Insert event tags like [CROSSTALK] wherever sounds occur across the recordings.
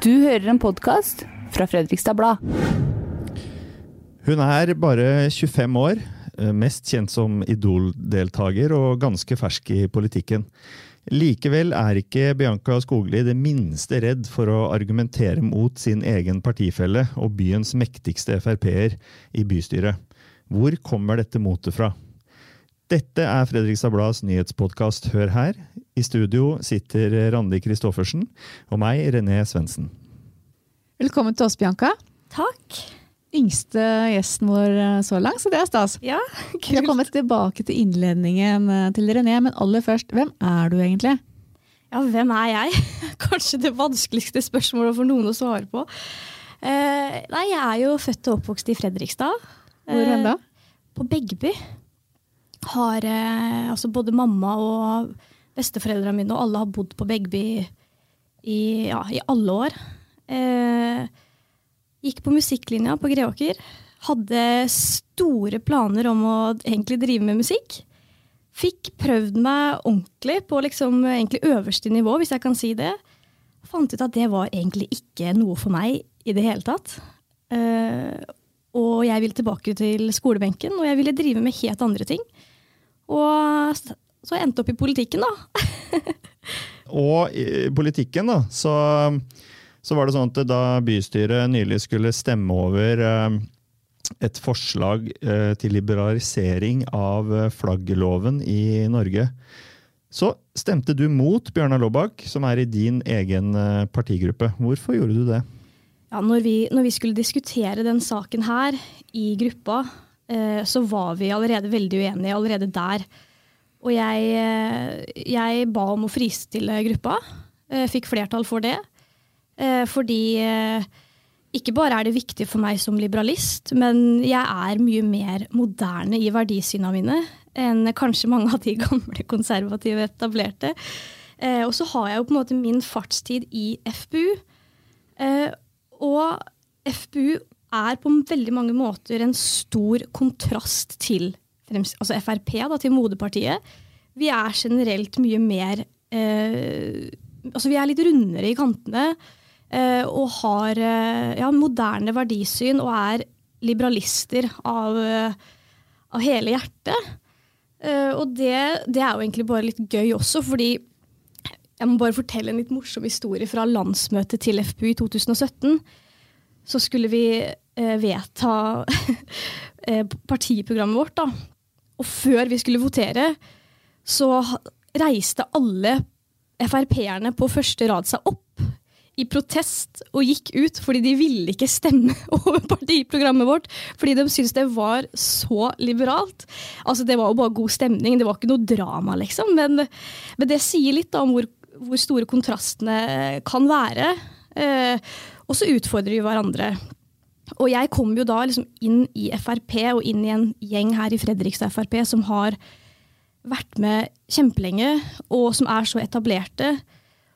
Du hører en podkast fra Fredrikstad Blad. Hun er bare 25 år, eh, mest kjent som Idol-deltaker og ganske fersk i politikken. Likevel er ikke Bianca Skogli det minste redd for å argumentere mot sin egen partifelle og byens mektigste Frp-er i bystyret. Hvor kommer dette motet fra? Dette er Fredrikstad Blads nyhetspodkast Hør her. I studio sitter Randi Christoffersen og meg, René Svendsen. Velkommen til oss, Bianca. Takk. Yngste gjesten vår eh, så langt, så det er stas. Ja, Vi har kommet tilbake til innledningen eh, til René, men aller først, hvem er du egentlig? Ja, hvem er jeg? [LAUGHS] Kanskje det vanskeligste spørsmålet for noen å svare på. Eh, nei, jeg er jo født og oppvokst i Fredrikstad. Hvor hen da? Eh, på Begby. Har eh, altså både mamma og besteforeldrene mine og alle har bodd på Begby i, ja, i alle år. Eh, gikk på musikklinja på Greåker. Hadde store planer om å egentlig drive med musikk. Fikk prøvd meg ordentlig på liksom egentlig øverste nivå, hvis jeg kan si det. Fant ut at det var egentlig ikke noe for meg i det hele tatt. Eh, og jeg ville tilbake til skolebenken, og jeg ville drive med helt andre ting. Og så jeg endte opp i politikken, da. [LAUGHS] Og i politikken, da, så, så var det sånn at da bystyret nylig skulle stemme over eh, et forslag eh, til liberalisering av eh, flaggloven i Norge, så stemte du mot Bjørnar Laabak, som er i din egen partigruppe. Hvorfor gjorde du det? Ja, når, vi, når vi skulle diskutere den saken her i gruppa, så var vi allerede veldig uenige allerede der. Og jeg, eh, jeg ba om å fristille gruppa. Eh, fikk flertall for det. Eh, fordi eh, ikke bare er det viktig for meg som liberalist, men jeg er mye mer moderne i verdisyna mine enn kanskje mange av de [LAUGHS] gamle konservative etablerte. Eh, og så har jeg jo på en måte min fartstid i FPU. Eh, og FPU er på veldig mange måter en stor kontrast til altså Frp, da, til moderpartiet. Vi er generelt mye mer eh, Altså vi er litt rundere i kantene eh, og har eh, ja, moderne verdisyn og er liberalister av, eh, av hele hjertet. Eh, og det, det er jo egentlig bare litt gøy også, fordi jeg må bare fortelle en litt morsom historie fra landsmøtet til FPU i 2017. Så skulle vi vedta [LAUGHS] eh, partiprogrammet vårt, da. Og før vi skulle votere, så reiste alle Frp-erne på første rad seg opp i protest og gikk ut fordi de ville ikke stemme [LAUGHS] over partiprogrammet vårt. Fordi de syntes det var så liberalt. Altså Det var jo bare god stemning, det var ikke noe drama, liksom. Men, men det sier litt da om hvor, hvor store kontrastene kan være. Eh, og så utfordrer vi hverandre. Og jeg kom jo da liksom inn i Frp og inn i en gjeng her i Fredrikstad Frp som har vært med kjempelenge, og som er så etablerte.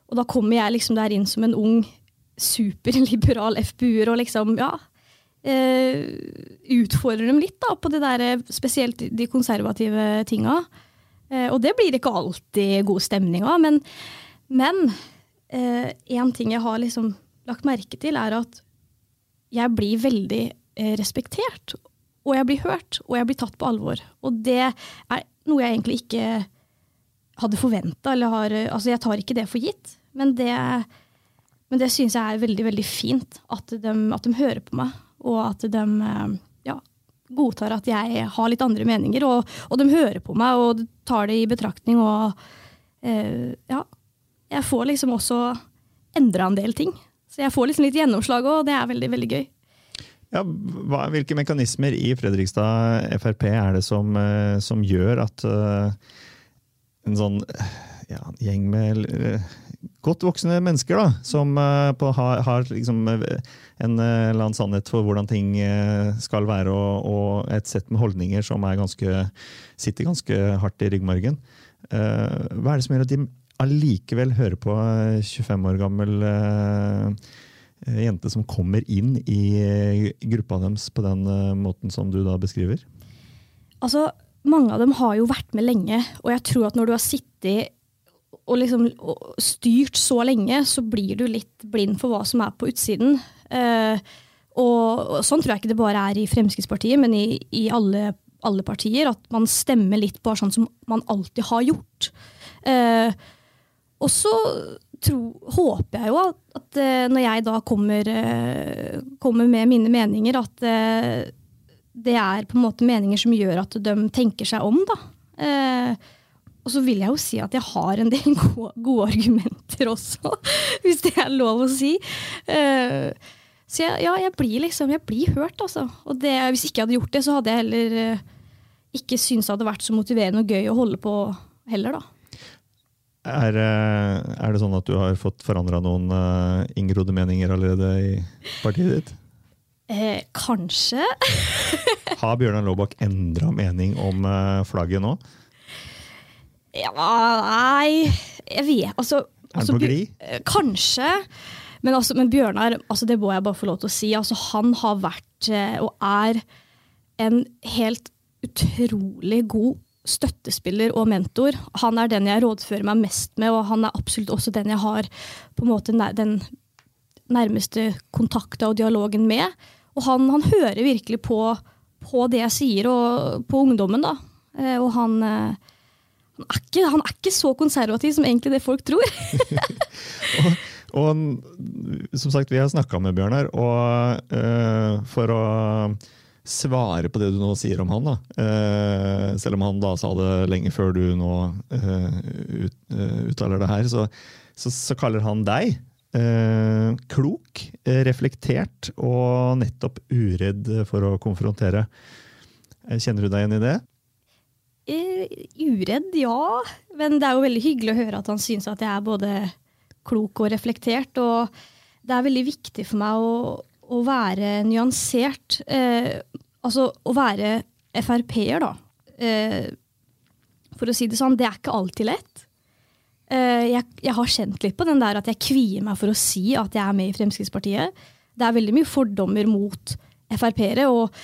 Og da kommer jeg liksom der inn som en ung, superliberal FPU-er og liksom, ja eh, Utfordrer dem litt da, på det der, eh, spesielt de konservative tinga. Eh, og det blir ikke alltid god stemning av, men, men én ting jeg har liksom lagt merke til, er at jeg blir veldig eh, respektert. Og jeg blir hørt, og jeg blir tatt på alvor. Og det er noe jeg egentlig ikke hadde forventa. Altså jeg tar ikke det for gitt, men det, men det syns jeg er veldig veldig fint. At de, at de hører på meg, og at de eh, ja, godtar at jeg har litt andre meninger. Og, og de hører på meg og tar det i betraktning. Og eh, ja, jeg får liksom også endra en del ting. Så jeg får liksom litt gjennomslag, og det er veldig, veldig gøy. Ja, hva, hvilke mekanismer i Fredrikstad Frp er det som, eh, som gjør at uh, en sånn ja, gjeng med uh, godt voksne mennesker, da, som uh, på, har, har liksom eh, en eh, eller annen sannhet for hvordan ting eh, skal være, og, og et sett med holdninger som ganske, sitter ganske hardt i ryggmargen. Eh, hva er det som gjør at de allikevel høre på eh, 25 år gammel eh, eh, jente som kommer inn i eh, gruppa deres på den eh, måten som du da beskriver? Altså, mange av dem har jo vært med lenge, og jeg tror at når du har sittet og liksom styrt så lenge, så blir du litt blind for hva som er på utsiden. Eh, og, og sånn tror jeg ikke det bare er i Fremskrittspartiet, men i, i alle, alle partier. At man stemmer litt bare sånn som man alltid har gjort. Eh, og så håper jeg jo at, at eh, når jeg da kommer, eh, kommer med mine meninger, at eh, det er på en måte meninger som gjør at de tenker seg om. da. Og så vil jeg jo si at jeg har en del [LAUGHS] gode, gode argumenter også, [LAUGHS] hvis det er lov å si. Så jeg, ja, jeg blir liksom, jeg blir hørt, altså. Og det, hvis ikke jeg hadde gjort det, så hadde jeg heller ikke syntes det hadde vært så motiverende og gøy å holde på heller, da. Er, eh, er det sånn at du har fått forandra noen uh, inngrodde meninger allerede i partiet ditt? Eh, kanskje. [LAUGHS] Har Bjørnar Laabak endra mening om uh, flagget nå? Ja, nei Jeg vet altså, Er han altså, på glid? Kanskje. Men, altså, men Bjørnar, altså, det må jeg bare få lov til å si, altså, han har vært og er en helt utrolig god støttespiller og mentor. Han er den jeg rådfører meg mest med, og han er absolutt også den jeg har på en måte den nærmeste kontakta og dialogen med. Og han, han hører virkelig på, på det jeg sier, og på ungdommen, da. Eh, og han, eh, han, er ikke, han er ikke så konservativ som egentlig det folk tror. [LAUGHS] Og og som sagt, vi har snakka med Bjørnar, og eh, for å svare på det du nå sier om han, eh, selv om han da sa det lenge før du nå eh, ut, eh, uttaler det her, så, så, så kaller han deg eh, klok, reflektert og nettopp uredd for å konfrontere. Eh, Kjenner du deg igjen i det? Eh, uredd, ja. Men det er jo veldig hyggelig å høre at han syns at jeg er både klok og reflektert. Og det er veldig viktig for meg å, å være nyansert. Eh, altså å være Frp-er, da. Eh, for å si det sånn, det er ikke alltid lett. Eh, jeg, jeg har kjent litt på den der at jeg kvier meg for å si at jeg er med i Fremskrittspartiet. Det er veldig mye fordommer mot Frp-ere, og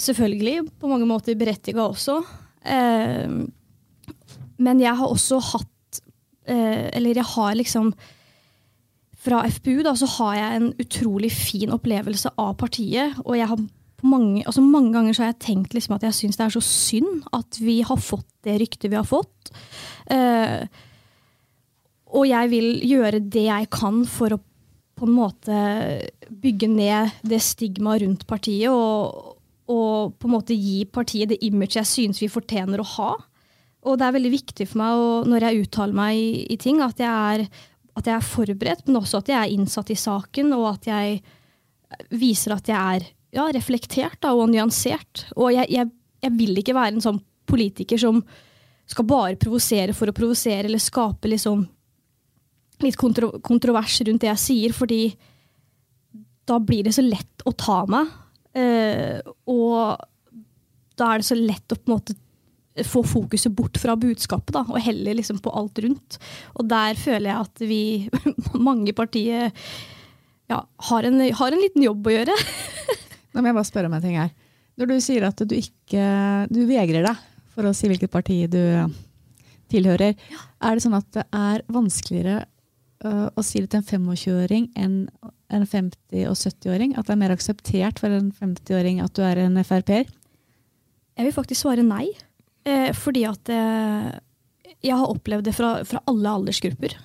selvfølgelig på mange måter berettiga også. Eh, men jeg har også hatt eh, Eller jeg har liksom Fra FPU da, så har jeg en utrolig fin opplevelse av partiet. Og jeg har mange, altså mange ganger så har jeg tenkt liksom at jeg syns det er så synd at vi har fått det ryktet vi har fått. Uh, og jeg vil gjøre det jeg kan for å på en måte bygge ned det stigmaet rundt partiet. og og på en måte gi partiet det image jeg syns vi fortjener å ha. Og det er veldig viktig for meg å, når jeg uttaler meg i, i ting, at jeg, er, at jeg er forberedt, men også at jeg er innsatt i saken, og at jeg viser at jeg er ja, reflektert da, og nyansert. Og jeg, jeg, jeg vil ikke være en sånn politiker som skal bare provosere for å provosere, eller skape liksom litt kontro kontrovers rundt det jeg sier, fordi da blir det så lett å ta meg. Eh, og da er det så lett å på en måte få fokuset bort fra budskapet, da, og heller liksom på alt rundt. Og der føler jeg at vi, [LAUGHS] mange i partiet, ja, har, en, har en liten jobb å gjøre. [LAUGHS] Nå må jeg bare spørre om en ting her. Når du sier at du ikke Du vegrer deg for å si hvilket parti du tilhører, er det sånn at det er vanskeligere øh, å si det til en 25-åring enn en 50- og 70-åring? At det er mer akseptert for en 50-åring at du er en Frp-er? Jeg vil faktisk svare nei. Eh, fordi at eh, jeg har opplevd det fra, fra alle aldersgrupper.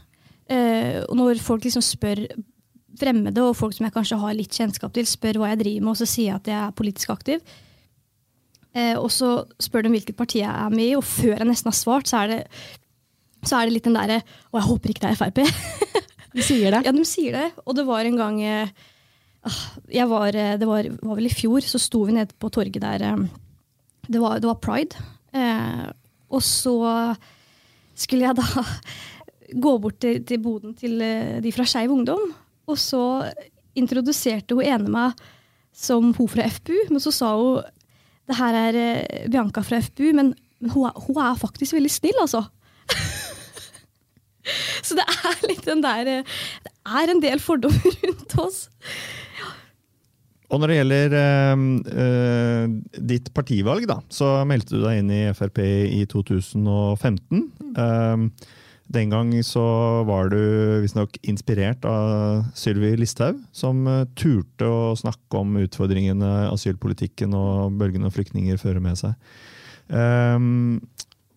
Eh, og når folk liksom spør fremmede og folk som jeg kanskje har litt kjennskap til, spør hva jeg driver med, og så sier jeg at jeg er politisk aktiv. Eh, og så spør de hvilket parti jeg er med i, og før jeg nesten har svart, så er det, så er det litt den derre Å, jeg håper ikke det er Frp. [LAUGHS] de sier det. Ja, de sier det. Og det var en gang eh, ah, jeg var, eh, Det var, var vel i fjor, så sto vi nede på torget der. Det var, det var pride. Eh, og så skulle jeg da [LAUGHS] gå bort til, til boden til eh, de fra Skeiv Ungdom. Og så introduserte hun ene meg som hun fra FPU, men så sa hun det her er eh, Bianca fra FPU, men, men hun, er, hun er faktisk veldig snill, altså. [LAUGHS] Så det er litt den der eh, Det er en del fordommer [LAUGHS] rundt oss. Og når det gjelder eh, ditt partivalg, da, så meldte du deg inn i Frp i 2015. Eh, Den gang så var du visstnok inspirert av Sylvi Listhaug, som eh, turte å snakke om utfordringene asylpolitikken og bølgene flyktninger fører med seg. Um,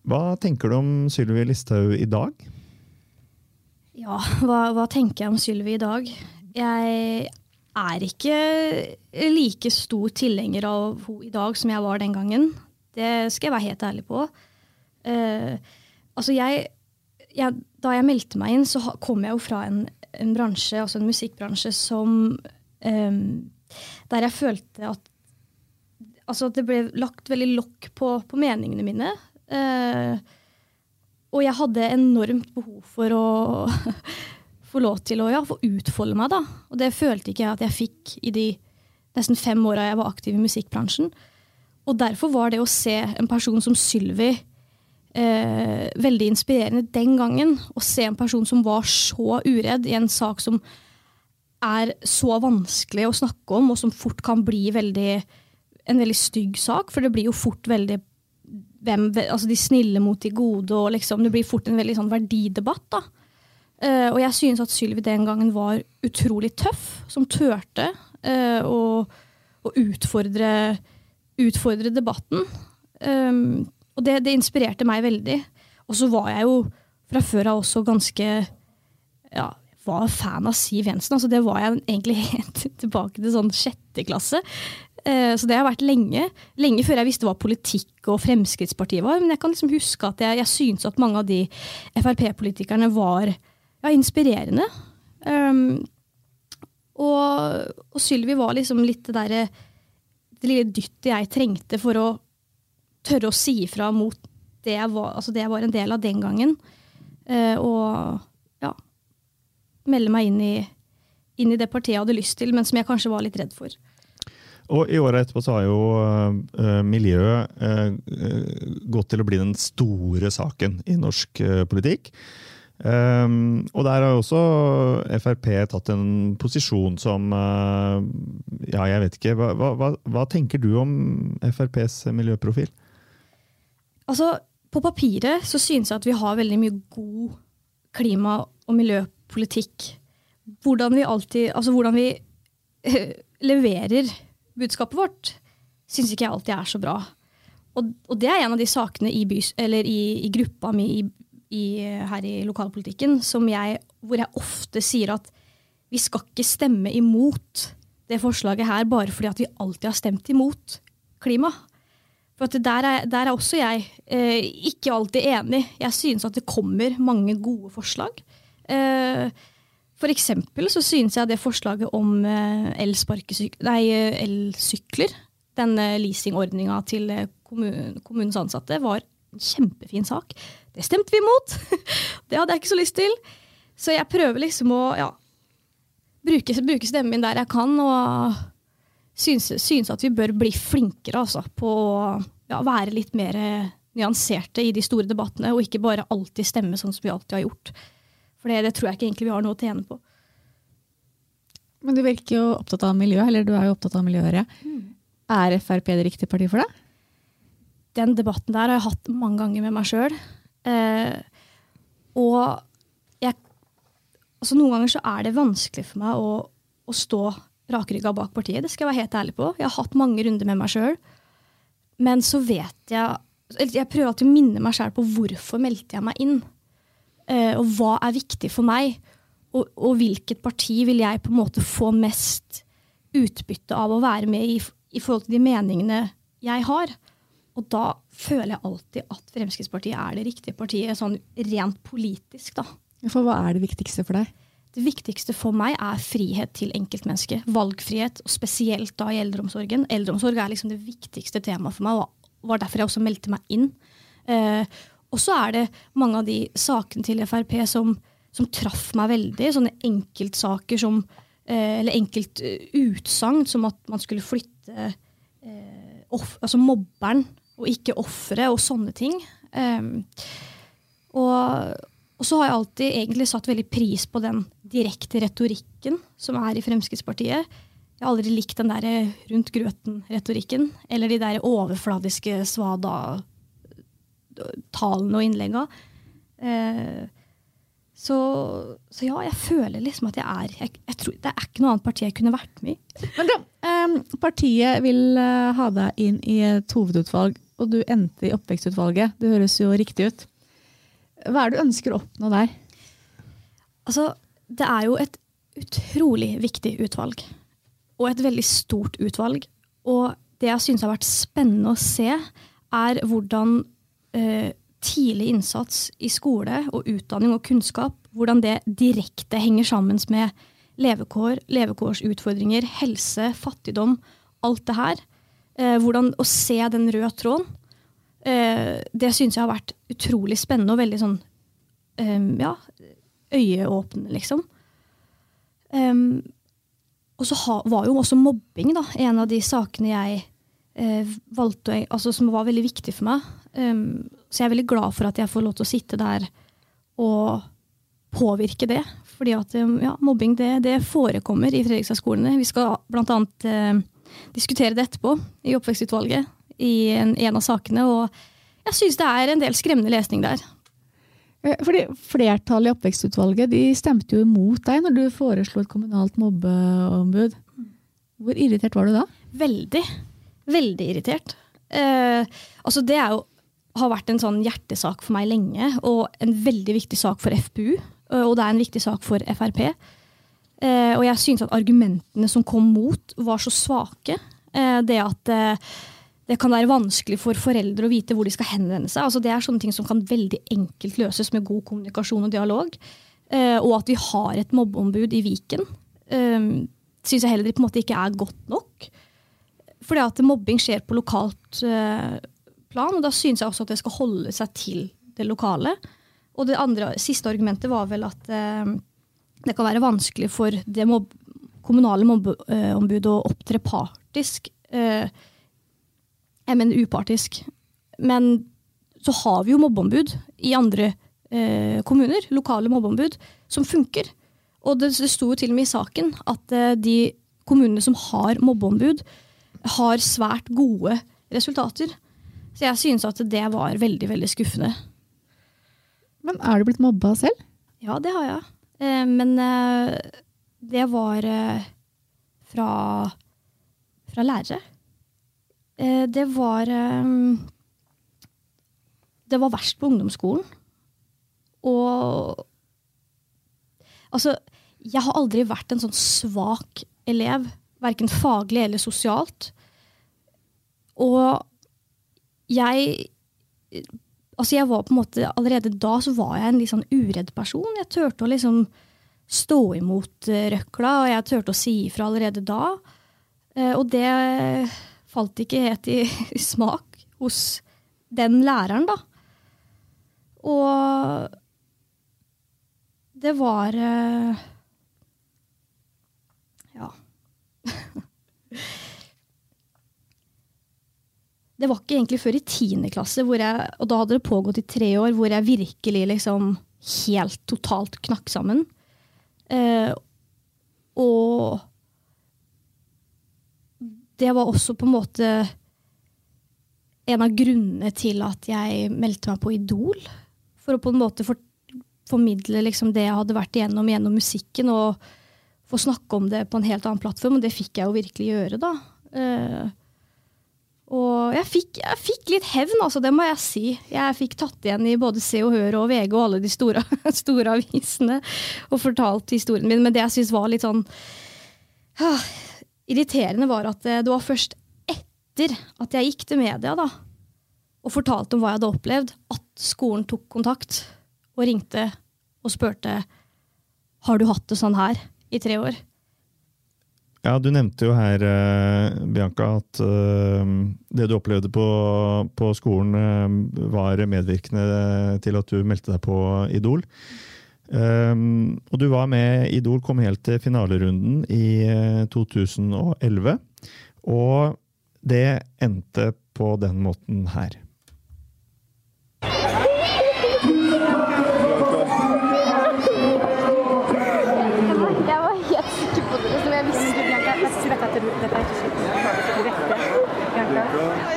hva tenker du om Sylvi Listhaug i dag? Ja, hva, hva tenker jeg om Sylvi i dag? Jeg er ikke like stor tilhenger av henne i dag som jeg var den gangen. Det skal jeg være helt ærlig på. Uh, altså jeg, jeg, da jeg meldte meg inn, så kom jeg jo fra en, en bransje, altså en musikkbransje, som um, Der jeg følte at Altså at det ble lagt veldig lokk på, på meningene mine. Uh, og jeg hadde enormt behov for å [LAUGHS] få lov til å ja, få utfolde meg, da. Og det følte ikke jeg at jeg fikk i de nesten fem åra jeg var aktiv i musikkbransjen. Og derfor var det å se en person som Sylvi eh, veldig inspirerende den gangen. Å se en person som var så uredd i en sak som er så vanskelig å snakke om, og som fort kan bli veldig, en veldig stygg sak. For det blir jo fort veldig hvem, altså de snille mot de gode, og liksom, det blir fort en veldig sånn verdidebatt. da. Uh, og jeg synes at Sylvi den gangen var utrolig tøff, som turte uh, å, å utfordre, utfordre, debatten. Um, og det, det, inspirerte meg veldig. Og så var jeg jo fra før av også ganske ja, var fan av Siv Jensen. Altså, det var jeg egentlig helt [LAUGHS] tilbake til sånn sjette klasse. Uh, så det har vært lenge. Lenge før jeg visste hva politikk og Fremskrittspartiet var. Men jeg kan liksom huske at jeg, jeg syntes at mange av de Frp-politikerne var ja, inspirerende. Um, og, og Sylvi var liksom litt det derre Det lille dyttet jeg trengte for å tørre å si ifra mot det jeg, var, altså det jeg var en del av den gangen. Uh, og ja Melde meg inn i, inn i det partiet jeg hadde lyst til, men som jeg kanskje var litt redd for. Og I året etterpå så har jo uh, miljøet uh, gått til å bli den store saken i norsk politikk. Um, og der har også Frp tatt en posisjon som uh, Ja, jeg vet ikke. Hva, hva, hva, tenker du om FrPs miljøprofil? Altså, På papiret så synes jeg at vi har veldig mye god klima- og miljøpolitikk. Hvordan vi alltid Altså hvordan vi uh, leverer budskapet vårt, syns ikke jeg alltid er så bra. Og, og, det er en av de sakene i, bys, i, i gruppa mi i i, her i lokalpolitikken jeg, hvor jeg ofte sier at vi skal ikke stemme imot det forslaget her bare fordi at vi alltid har stemt imot klima. For der er, der, er, også jeg eh, ikke alltid enig. Jeg synes at det kommer mange gode forslag. Eh, for eksempel så synes jeg det forslaget om eh, elsykler, denne leasingordninga til eh, kommun, kommunens ansatte, var en kjempefin sak. Det stemte vi imot! [LAUGHS] det hadde jeg ikke så lyst til. Så jeg prøver liksom å ja, bruke, bruke, stemmen min der jeg kan, og synes, synes at vi bør bli flinkere altså, på å ja, være litt mer nyanserte i de store debattene, og ikke bare alltid stemme sånn som vi alltid har gjort. For det, det tror jeg ikke egentlig vi har noe å tjene på. Men du virker jo opptatt av miljø, eller du er jo opptatt av miljøet. Mm. Er Frp det riktige partiet for deg? Den debatten der har jeg hatt mange ganger med meg sjøl. Eh, og jeg, altså noen ganger så er det vanskelig for meg å, å stå rakrygga bak partiet. Det skal jeg være helt ærlig på. Jeg har hatt mange runder med meg sjøl. Men så vet jeg Jeg prøver alltid å minne meg sjøl på hvorfor meldte jeg meg inn. Eh, og hva er viktig for meg? Og, og, hvilket parti vil jeg på en måte få mest utbytte av å være med i, i forhold til de meningene jeg har? Og da føler jeg alltid at Fremskrittspartiet er det riktige partiet, sånn rent politisk, da. For hva er det viktigste for deg? Det viktigste for meg er frihet til enkeltmennesket. Valgfrihet, og spesielt da i eldreomsorgen. Eldreomsorg er liksom det viktigste temaet for meg, og var derfor jeg også meldte meg inn. Eh, og så er det mange av de sakene til Frp som, som traff meg veldig. Sånne enkeltsaker som eh, Eller enkeltutsagn, som at man skulle flytte eh, off, altså mobberen og ikke ofre og sånne ting. Um, og, og, så har jeg alltid egentlig satt veldig pris på den direkte retorikken som er i Fremskrittspartiet. Jeg har aldri likt den der rundt grøten-retorikken, eller de der overfladiske svada-talene og innlegga. Uh, Så, så, ja, jeg føler liksom at jeg er jeg, jeg tror, Det er ikke noe annet parti jeg kunne vært med i. Men da, um, partiet vil uh, ha deg inn i et hovedutvalg, og du endte i oppvekstutvalget. Det høres jo riktig ut. Hva er det du ønsker å oppnå der? Altså, det er jo et utrolig viktig utvalg. Og et veldig stort utvalg. Og det jeg syns har vært spennende å se, er hvordan eh, tidlig innsats i skole og utdanning og kunnskap, hvordan det direkte henger sammen med levekår, levekårsutfordringer, helse, fattigdom, alt det her. Eh, hvordan å se den røde tråden, eh, det syns jeg har vært utrolig spennende og veldig sånn eh, ja, øyeåpnende, liksom. Um, og så ha, var jo også mobbing da, en av de sakene jeg eh, valgte, altså, som var veldig viktig for meg. Um, så jeg er veldig glad for at jeg får lov til å sitte der og påvirke det. Fordi at ja, mobbing det, det forekommer i Fredrikstad-skolene. Vi skal blant Eh, diskutere det etterpå i oppvekstutvalget i en, en av sakene. Og jeg syns det er en del skremmende lesning der. Eh, fordi Flertallet i oppvekstutvalget de stemte jo imot deg når du foreslo et kommunalt mobbeombud. Hvor irritert var du da? Veldig. Veldig irritert. Eh, altså det jo har vært en sånn hjertesak for meg lenge, og en veldig viktig sak for FPU. Og det er en viktig sak for Frp. Eh, og jeg synes at argumentene som kom mot, var så svake. Eh, det at eh, det kan være vanskelig for foreldre å vite hvor de skal henvende seg. Altså, det er sånne ting som kan veldig enkelt løses med god kommunikasjon og dialog. Og at vi har et mobbeombud i Viken, syns jeg heller på en måte ikke er godt nok. Fordi at mobbing skjer på lokalt plan. Og da synes jeg også at det skal holde seg til det lokale. Og det andre, siste argumentet var vel at eh, det kan være vanskelig for det mob kommunale mobbeombudet å opptre partisk. Eh, jeg mener upartisk. Men så har vi jo mobbeombud i andre eh, kommuner, lokale mobbeombud, som funker. Og det, det sto jo til og med i saken at eh, de kommunene som har mobbeombud, har svært gode resultater. Så jeg synes at det var veldig, veldig skuffende. Men er du blitt mobba selv? Ja, det har jeg. Eh, men eh, det var eh, fra, fra lærere. Det var Det var verst på ungdomsskolen. Og Altså, jeg har aldri vært en sånn svak elev, verken faglig eller sosialt. Og jeg Altså, jeg var på en måte Allerede da så var jeg en litt sånn uredd person. Jeg turte å liksom stå imot uh, røkla, og jeg turte å si ifra allerede da. Uh, og det falt ikke helt i, [LAUGHS] smak hos den læreren, da. Og det var uh, Ja. [LAUGHS] det var ikke egentlig før i tiende klasse, jeg, og da hadde det pågått i tre år, hvor jeg virkelig liksom helt totalt knakk sammen. Eh, og det var også på en måte en av grunnene til at jeg meldte meg på Idol. For å på en måte for, formidle liksom det jeg hadde vært igjennom gjennom musikken, og få snakke om det på en helt annen plattform. Og det fikk jeg jo virkelig gjøre, da. Eh, og jeg fikk, jeg fikk, litt hevn, altså, det må jeg si. Jeg fikk tatt igjen i både Se og Hør og VG og alle de store, [LAUGHS] store avisene og fortalt historien min. Men det jeg syns var litt sånn ah, irriterende, var at det, det var først etter at jeg gikk til media da, og fortalte om hva jeg hadde opplevd, at skolen tok kontakt og ringte og spurte har du hatt det sånn her i tre år. Ja, Du nevnte jo her, eh, Bianca, at eh, det du opplevde på, på skolen eh, var medvirkende til at du meldte deg på Idol. Um, og du var med Idol, kom helt til finalerunden i 2011. Og det endte på den måten her.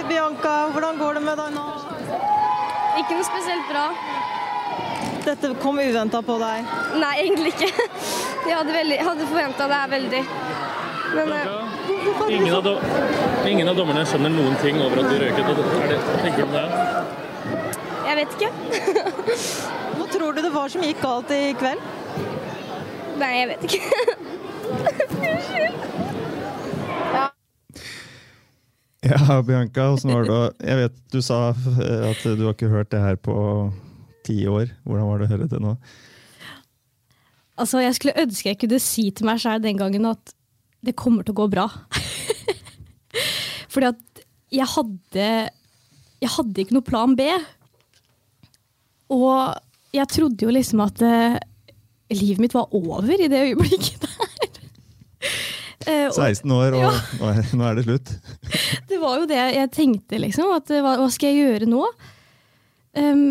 Bianca, hvordan går det med deg nå? Ikke noe spesielt bra. dette kom uventa på deg? Nei, egentlig ikke. Jeg hadde, veldig, hadde forventa det her veldig. Men eh, Ingen av, do ingen av dommerne skjønner noen ting over at du røyket. Er det, hva tenker du om det? jeg vet ikke. [LAUGHS] Hva tror du det var som gikk galt i kveld? Nei, jeg vet ikke. [LAUGHS] [LAUGHS] Ja, Bianca, åssen var det å Jeg vet du sa eh, at du har ikke hørt det her på ti år. Hvordan var det å høre det nå? Altså, jeg skulle ønske jeg kunne si til meg sjøl den gangen at det kommer til å gå bra. [LAUGHS] Fordi at jeg hadde Jeg hadde ikke noe plan B. Og jeg trodde jo liksom at uh, livet mitt var over i det øyeblikket der. [LAUGHS] Eh, og 16 år, og Ja. nå, er, nå er det slutt. [LAUGHS] det var jo det jeg tenkte, liksom. At eh, hva, hva skal jeg gjøre nå? Um,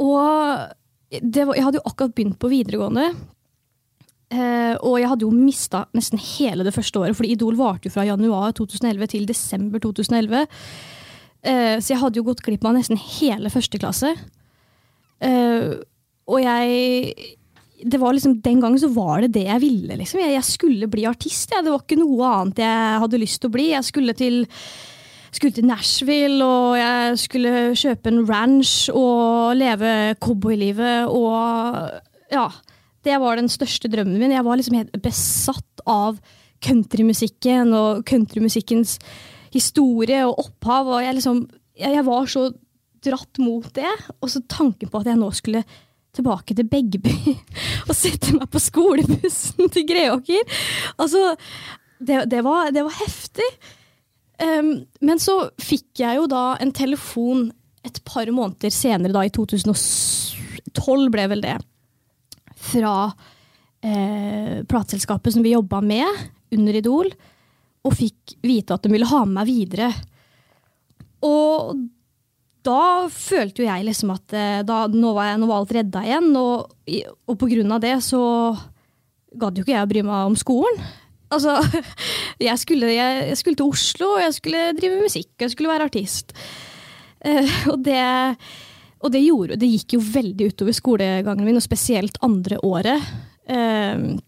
og var, jeg hadde jo akkurat begynt på videregående. Uh, og jeg hadde jo mista nesten hele det første året, fordi Idol varte jo fra januar 2011 til desember 2011. Uh, så jeg hadde jo gått glipp av nesten hele første klasse. Uh, og jeg det var liksom, Den gangen så var det det jeg ville. liksom. Jeg, jeg skulle bli artist. Jeg. Det var ikke noe annet jeg hadde lyst til å bli. Jeg skulle til, skulle til Nashville, og jeg skulle kjøpe en ranch og leve cowboylivet. Og ja, det var den største drømmen min. Jeg var liksom helt besatt av countrymusikken og countrymusikkens historie og opphav. og jeg, liksom, jeg, jeg var så dratt mot det. Og så tanken på at jeg nå skulle tilbake til Begby [LAUGHS] og sette meg på skolebussen til Greåker. Altså, det, det, var, det var heftig. Um, men så fikk jeg jo da en telefon et par måneder senere, da i 2012 ble vel det, fra eh, plateselskapet som vi jobba med under Idol, og fikk vite at de ville ha med meg videre. Og da følte jo jeg liksom at eh, da, nå, var jeg, nå var alt redda igjen, og, og på grunn av det så gadd jo ikke jeg å bry meg om skolen. Altså, [LAUGHS] jeg skulle, jeg, jeg skulle til Oslo, og jeg skulle drive musikk, og jeg skulle være artist. Uh, og det, og det gjorde Det gikk jo veldig utover skolegangen min, og spesielt andre året. Uh,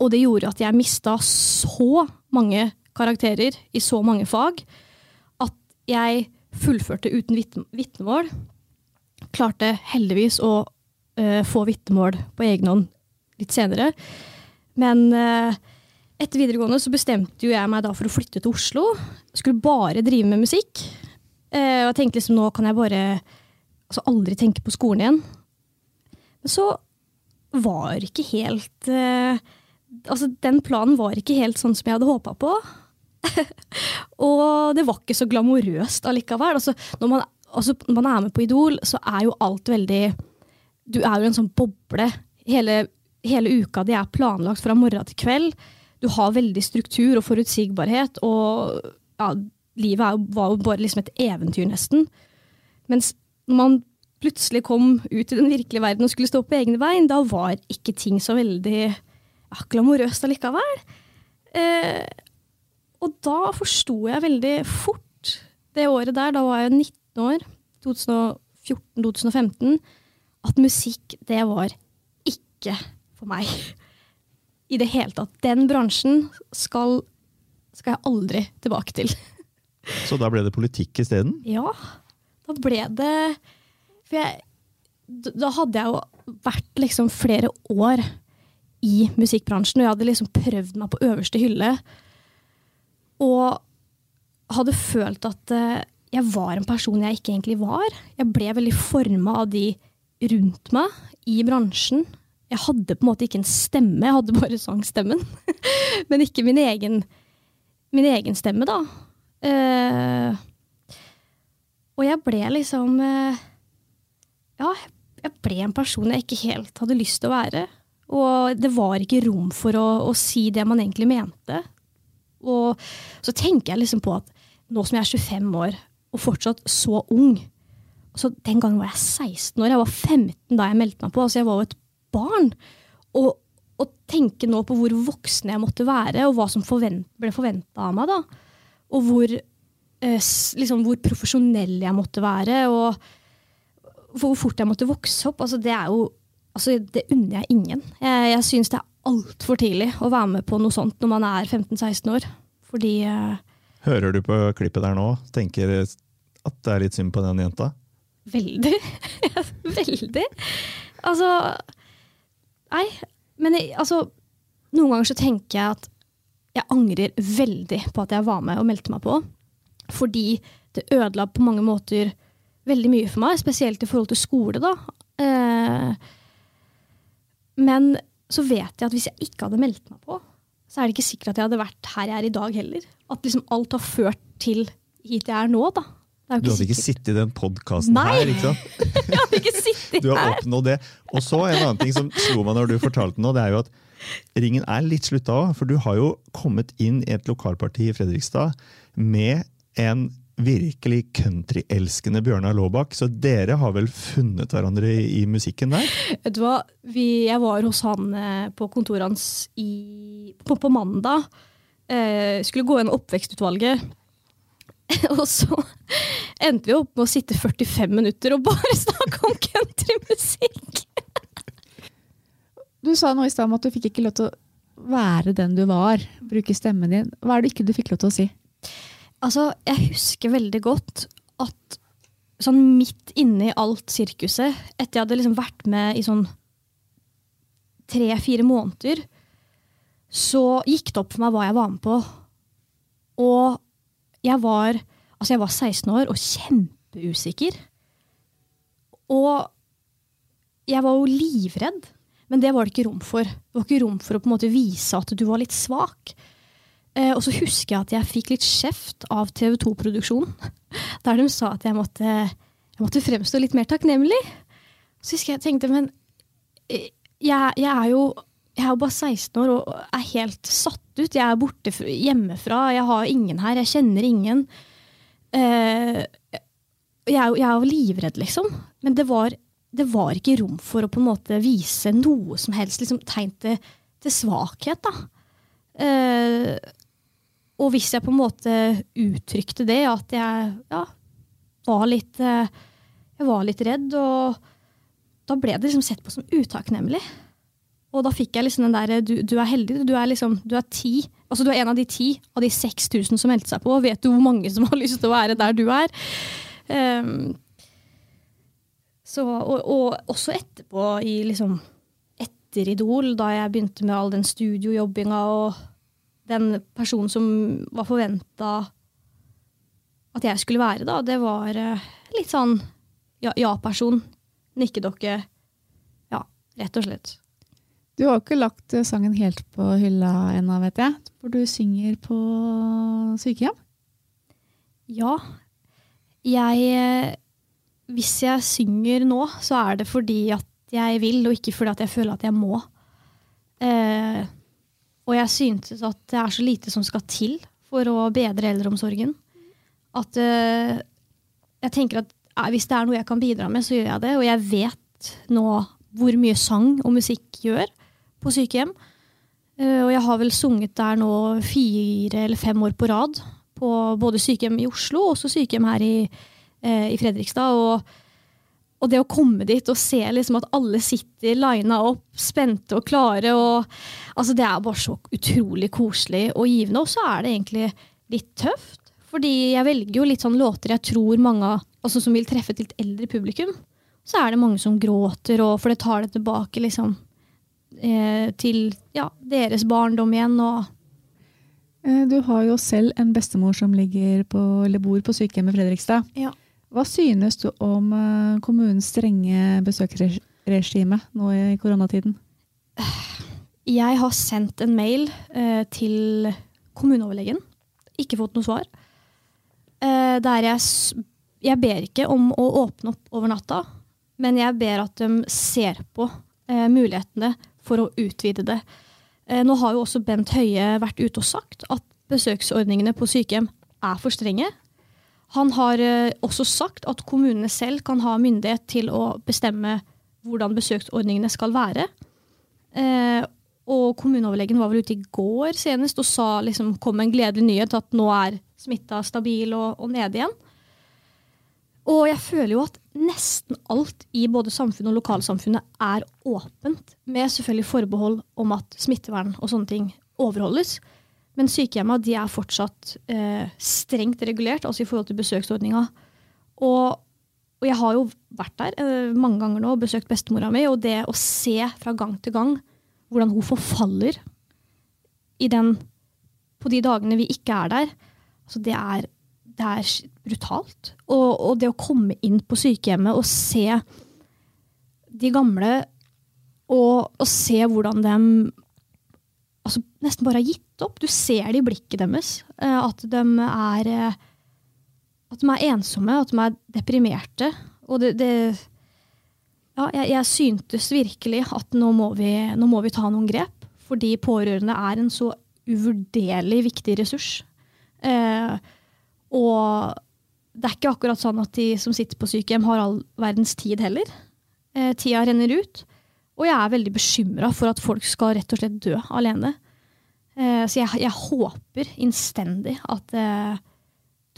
og det gjorde at jeg mista så mange karakterer i så mange fag at jeg fullførte uten vitne- vitnemål. Klarte heldigvis å uh, få vitnemål på egen hånd litt senere. Men uh, etter videregående så bestemte jeg meg for å flytte til Oslo. Skulle bare drive med musikk. Uh, og jeg tenkte liksom nå kan jeg bare altså aldri tenke på skolen igjen. Men så var ikke helt Altså, den planen var ikke helt sånn som jeg hadde håpa på. [LAUGHS] og det var ikke så glamorøst allikevel. Altså, når, man, altså, når man er med på Idol, så er jo alt veldig Du er jo en sånn boble. Hele, hele uka di er planlagt fra morgen til kveld. Du har veldig struktur og forutsigbarhet, og ja, livet er, var jo bare liksom et eventyr, nesten. Mens når man plutselig kom ut i den virkelige verden og skulle stå på egne bein, da var ikke ting så veldig ja, glamorøst allikevel. Eh, og da forsto jeg veldig fort det året der, da var jeg 19 år, 2014-2015, at musikk, det var ikke for meg. I det hele tatt. Den bransjen skal, skal jeg aldri tilbake til. Så da ble det politikk isteden? Ja, da ble det For jeg, da hadde jeg jo vært liksom flere år i musikkbransjen, og jeg hadde liksom prøvd meg på øverste hylle. Og hadde følt at eh, jeg var en person jeg ikke egentlig var. Jeg ble veldig forma av de rundt meg i bransjen. Jeg hadde på en måte ikke en stemme, jeg hadde bare sangstemmen. [LAUGHS] Men ikke min egen, min egen stemme, da. Uh, og jeg ble liksom uh, Ja, jeg ble en person jeg ikke helt hadde lyst til å være. Og det var ikke rom for å, å si det man egentlig mente. Og så tenker jeg liksom på at nå som jeg er 25 år, og fortsatt så ung så Den gangen var jeg 16 år. Jeg var 15 da jeg meldte meg på. altså Jeg var jo et barn. Og å tenke nå på hvor voksen jeg måtte være, og hva som forvent, ble forventa av meg, da. Og hvor, eh, liksom, hvor profesjonell jeg måtte være. Og, hvor fort jeg måtte vokse opp, altså det er jo altså Det unner jeg ingen. Jeg, jeg syns det er altfor tidlig å være med på noe sånt når man er 15-16 år. Fordi eh, Hører du på klippet der nå? Tenker at det er litt synd på den jenta? Veldig. [LAUGHS] Veldig. Altså Nei. Men jeg, altså Noen ganger så tenker jeg at jeg angrer veldig på at jeg var med og meldte meg på. Fordi det ødela på mange måter veldig mye for meg, spesielt i forhold til skole, da. Eh, men så vet jeg at hvis jeg ikke hadde meldt meg på, så er det ikke sikkert at jeg hadde vært her jeg er i dag heller. At liksom alt har ført til hit jeg er nå, da. Er Du hadde ikke sittet i den podkasten her, ikke sant? [LAUGHS] Jeg hadde ikke sittet Du har oppnådd det. Og så en annen ting som slo meg når du fortalte nå, det er jo at ringen er litt slutta òg. For du har jo kommet inn i et lokalparti i Fredrikstad med en virkelig countryelskende Bjørnar Laabak. Så dere har vel funnet hverandre i, i musikken der? Vet du hva? Vi, jeg var hos han eh, på kontoret hans i, på, på mandag. Eh, skulle gå gjennom oppvekstutvalget. [LAUGHS] og så endte vi opp med å sitte 45 minutter og bare [LAUGHS] snakke om countrymusikk. Du sa noe i stad om at du fikk ikke lov til å være den du var. Bruke stemmen din. Hva er det ikke du fikk lov til å si? Altså, jeg husker veldig godt at sånn midt inne i alt sirkuset, etter jeg hadde liksom vært med i sånn tre-fire måneder, så gikk det opp for meg hva jeg var med på. Og jeg var, altså jeg var 16 år og kjempeusikker. Og jeg var jo livredd, men det var det ikke rom for. Det var ikke rom for å på en måte vise at du var litt svak. Eh, og så husker jeg at jeg fikk litt kjeft av TV 2-produksjonen. [LAUGHS] Der de sa at jeg måtte, jeg måtte fremstå litt mer takknemlig. Så husker jeg tenkte, men eh, jeg, jeg, er jo, jeg er jo bare 16 år og er helt satt ut. Jeg er borte hjemmefra, jeg har ingen her, jeg kjenner ingen. Eh, jeg, er jo- jeg er jo livredd, liksom. Men det var, det var ikke rom for å på en måte vise noe som helst liksom, tegn til, til svakhet. da. Eh, og hvis jeg på en måte uttrykte det, at jeg ja, var litt eh, Jeg var litt redd, og da ble det liksom sett på som utakknemlig. Og da fikk jeg liksom den derre du, du er heldig, du er liksom Du er ti. Altså du er en av de ti av de 6000 som meldte seg på. Vet du hvor mange som [LAUGHS] har lyst til å være der du er? Um, så, og, og også etterpå, i liksom etter Idol, da jeg begynte med all den studiojobbinga og den personen som var forventa at jeg skulle være, da, det var eh, litt sånn ja-person. ja-person. Nikkedokke. Ja, rett og slett. Du har jo ikke lagt eh, sangen helt på hylla ennå, vet jeg. For du synger på sykehjem. Ja. Jeg eh, Hvis jeg synger nå, så er det fordi at jeg vil, og ikke fordi at jeg føler at jeg må. Eh, og jeg syntes at det er så lite som skal til for å bedre eldreomsorgen. At uh, jeg tenker at eh, hvis det er noe jeg kan bidra med, så gjør jeg det. Og jeg vet nå hvor mye sang og musikk gjør på sykehjem. Uh, og jeg har vel sunget der nå fire eller fem år på rad. På både sykehjem i Oslo og også sykehjem her i, uh, i Fredrikstad. Og, og det å komme dit og se liksom at alle sitter lina opp, spente og klare. Og, altså det er bare så utrolig koselig og givende. Og så er det egentlig litt tøft. Fordi jeg velger jo litt sånn låter jeg tror mange altså som vil treffe et litt eldre publikum. Så er det mange som gråter, og, for det tar det tilbake liksom, eh, til ja, deres barndom igjen. Og Eh, Du har jo selv en bestemor som ligger på, bor på sykehjemmet Fredrikstad. Ja. Hva synes du om eh, kommunens strenge besøksregime nå i koronatiden? jeg har sendt en mail eh, til kommuneoverlegen. Ikke fått noe svar. Eh, der jeg, jeg ber ikke om å åpne opp over natta, men jeg ber at de ser på mulighetene for å utvide det. Nå har jo også Bent Høie vært ute og sagt at besøksordningene på sykehjem er for strenge. Han har eh, også sagt at kommunene selv kan ha myndighet til å bestemme hvordan besøksordningene skal være. Eh, og kommuneoverlegen var vel ute i går senest og sa, liksom, kom med en gledelig nyhet at nå er smitta stabil og, og nede igjen. Og jeg føler jo at nesten alt i både samfunnet og lokalsamfunnet er åpent, med selvfølgelig forbehold om at smittevern og sånne ting overholdes. Men sykehjemmene er fortsatt eh, strengt regulert, altså i forhold til besøksordninga. Og, og jeg har jo vært der eh, mange ganger nå og besøkt bestemora mi, og det å se fra gang til gang hvordan hun forfaller den, på de dagene vi ikke er der, altså det er det er brutalt. Og, og, det å komme inn på sykehjemmet og se de gamle, og, og se hvordan de altså, nesten bare har gitt opp. Du ser det i blikket deres. Eh, at de er eh, at de er ensomme, at de er deprimerte. Og det, det Ja, jeg, jeg, syntes virkelig at nå må, vi, nå må vi ta noen grep. Fordi pårørende er en så uvurderlig viktig ressurs. Eh, og det er ikke akkurat sånn at de som sitter på sykehjem, har all verdens tid heller. Eh, tida renner ut. Og jeg er veldig bekymra for at folk skal rett og slett dø alene. Eh, så jeg, jeg, håper innstendig at eh,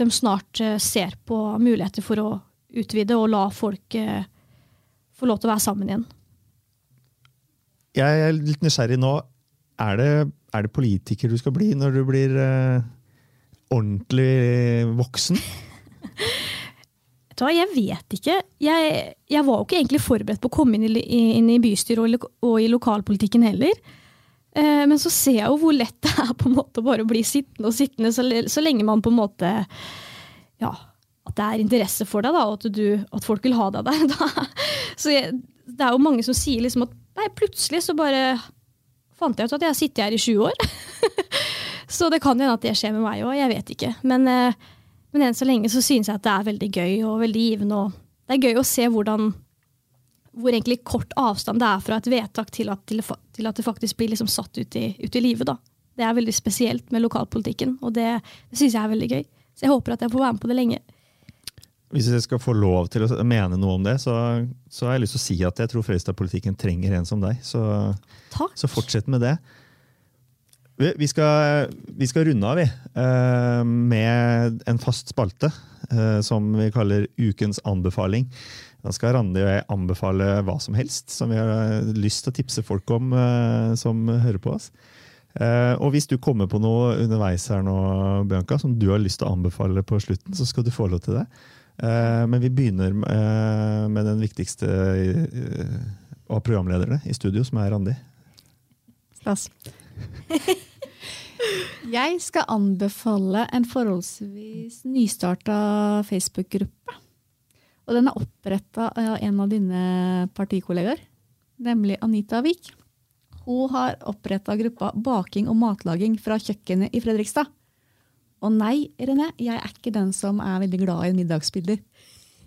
de snart eh, ser på muligheter for å utvide og la folk få lov til å være sammen igjen. Jeg er litt nysgjerrig nå. Er det, er det politiker du skal bli når du blir ordentlig voksen? [LAUGHS] Jeg vet ikke. Jeg, jeg, var jo ikke egentlig forberedt på å komme inn i, inn i bystyret og, og, i lokalpolitikken heller. Eh, men så ser jeg jo hvor lett det er på en måte bare å bli sittende og sittende, så, så lenge man på en måte Ja, at det er interesse for deg, da, og at, du, at folk vil ha deg der. Da. [LAUGHS] Så jeg, det er jo mange som sier liksom at nei, plutselig så bare fant jeg ut at jeg har sittet her i sju år. [LAUGHS] Så det kan hende at det skjer med meg òg, jeg vet ikke. Men, eh, men, enn så lenge så synes jeg at det er veldig gøy og veldig givende. Og det er gøy å se hvordan, hvor egentlig kort avstand det er fra et vedtak til at, til, til at det faktisk blir liksom satt ut i, ut i livet. Da. Det er veldig spesielt med lokalpolitikken, og det, det syns jeg er veldig gøy. Så jeg håper at jeg får være med på det lenge. Hvis jeg skal få lov til å mene noe om det, så, så har jeg lyst til å si at jeg tror Fredrikstad-politikken trenger en som deg. Så, så fortsett med det. Vi skal, vi skal runde av vi, eh, med en fast spalte eh, som vi kaller Ukens anbefaling. Da skal Randi og jeg anbefale hva som helst som vi har lyst til å tipse folk om eh, som hører på oss. Og hvis du kommer på noe underveis her nå, Bianca, som du har lyst til å anbefale på slutten, så skal du få lov til det. Men vi begynner med den viktigste av programlederne i studio, som er Randi. Stas. [LAUGHS] Jeg skal anbefale en forholdsvis nystarta Facebook-gruppe. Og den er oppretta av en av dine partikollegaer, nemlig Anita Wiik. Hun har oppretta gruppa Baking og matlaging fra kjøkkenet i Fredrikstad. Og nei, René, jeg er ikke den som er veldig glad i middagsbilder.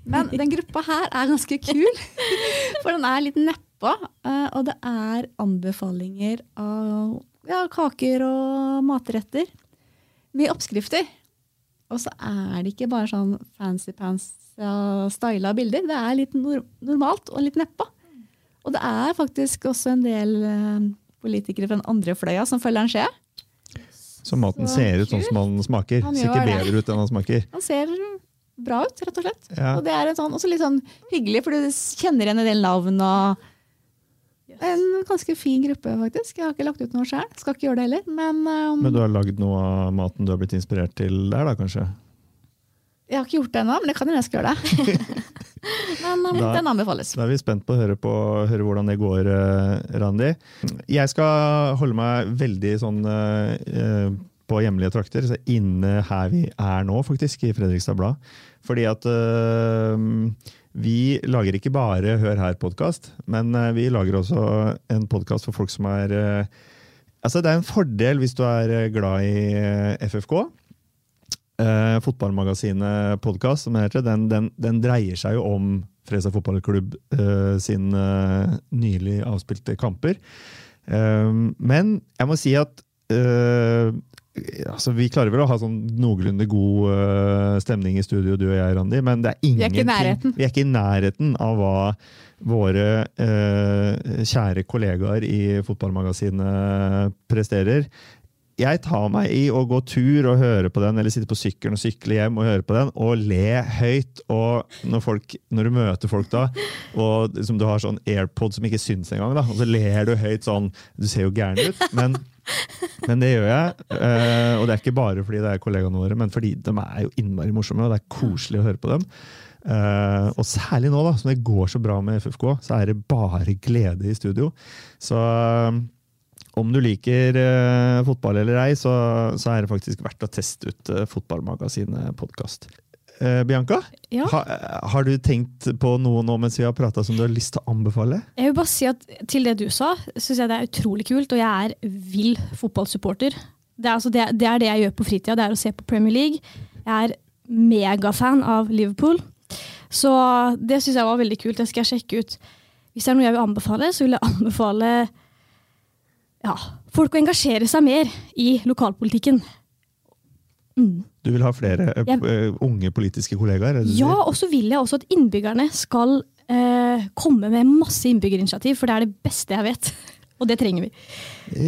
Men den gruppa her er ganske kul, [LAUGHS] for den er litt neppa. Eh, og det er anbefalinger av ja, kaker og matretter med oppskrifter. Og så er det ikke bare sånn fancy pants ja, styla bilder. Det er litt nor normalt og litt neppa. Og det er faktisk også en del uh, politikere fra den andre fløya som følger en skje. Så maten så ser ut sånn som den smaker? Han ser ikke bedre ut enn den smaker? Han ser bra ut, rett og slett. Ja. Og det er sånn, også litt sånn hyggelig, for du kjenner igjen en del navn. og en ganske fin gruppe, faktisk. Jeg har ikke lagt ut noe sjøl. Skal ikke gjøre det heller. Men, um, men du har lagd noe av maten du har blitt inspirert til der, da kanskje? Jeg har ikke gjort det ennå, men det kan hende jeg skal gjøre det. [LAUGHS] men um, da, den anbefales. Da er vi spent på å høre, på, høre hvordan det går, uh, Randi. Jeg skal holde meg veldig sånn uh, på hjemlige trakter, så inne her vi er nå, faktisk, i Fredrikstad Blad. Fordi at uh, vi lager ikke bare Hør her-podkast, men eh, vi lager også en podkast for folk som er eh, Altså, det er en fordel hvis du er eh, glad i FFK. Eh, Fotballmagasinet podkast, som heter, den, den, den, dreier seg jo om Fredrikstad fotballklubb eh, sine eh, nylig avspilte kamper. men jeg må si at altså, Vi klarer vel å ha sånn noenlunde god uh, stemning i studio, du og jeg, Randi, men det er ingenting, vi, er ikke i nærheten av hva våre uh, kjære kollegaer i Fotballmagasinet presterer. jeg tar meg i å gå tur og høre på den, eller sitte på sykkelen og sykle hjem og høre på den, og le høyt. Og når, folk, når du møter folk da, og liksom du har sånn AirPod som ikke syns engang, da, og så ler du høyt sånn Du ser jo gæren ut, men, men det gjør jeg. Uh, og det er ikke bare fordi det er kollegaene våre, men fordi de er jo innmari morsomme, og det er koselig å høre på dem. Uh, og særlig nå, da, som det går så bra med FFK, så er det bare glede i studio. Så eh, om du liker uh, fotball eller ei, så, så er det faktisk verdt å teste ut uh, Fotballmagasinet podkast. Bianca, Ja. ha, har du tenkt på noe nå mens vi har prata som du har lyst til å anbefale? Jeg vil bare si at Til det du sa, syns jeg det er utrolig kult, og jeg er vill fotballsupporter. Det er, altså det, det er det jeg gjør på fritida, det er å se på Premier League. Jeg er megafan av Liverpool. Så det syns jeg var veldig kult. Det skal jeg sjekke ut. Hvis det er noe jeg vil anbefale, så vil jeg anbefale ja, folk å engasjere seg mer i lokalpolitikken. Du vil ha flere eh, Jeg- eh, unge politiske kollegaer? er Ja, og så vil jeg også at innbyggerne skal eh, komme med masse innbyggerinitiativ, for det er det beste jeg vet. [LAUGHS] Og det trenger vi.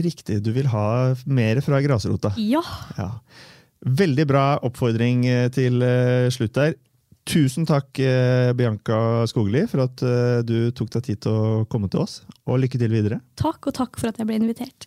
Riktig. Du vil ha mer fra grasrota. Ja. Ja. Veldig bra oppfordring eh, til slutt der. Tusen takk, Bianca Skogli, for at du tok deg tid til å komme til oss. Og lykke til videre. Takk, og takk for at jeg ble invitert.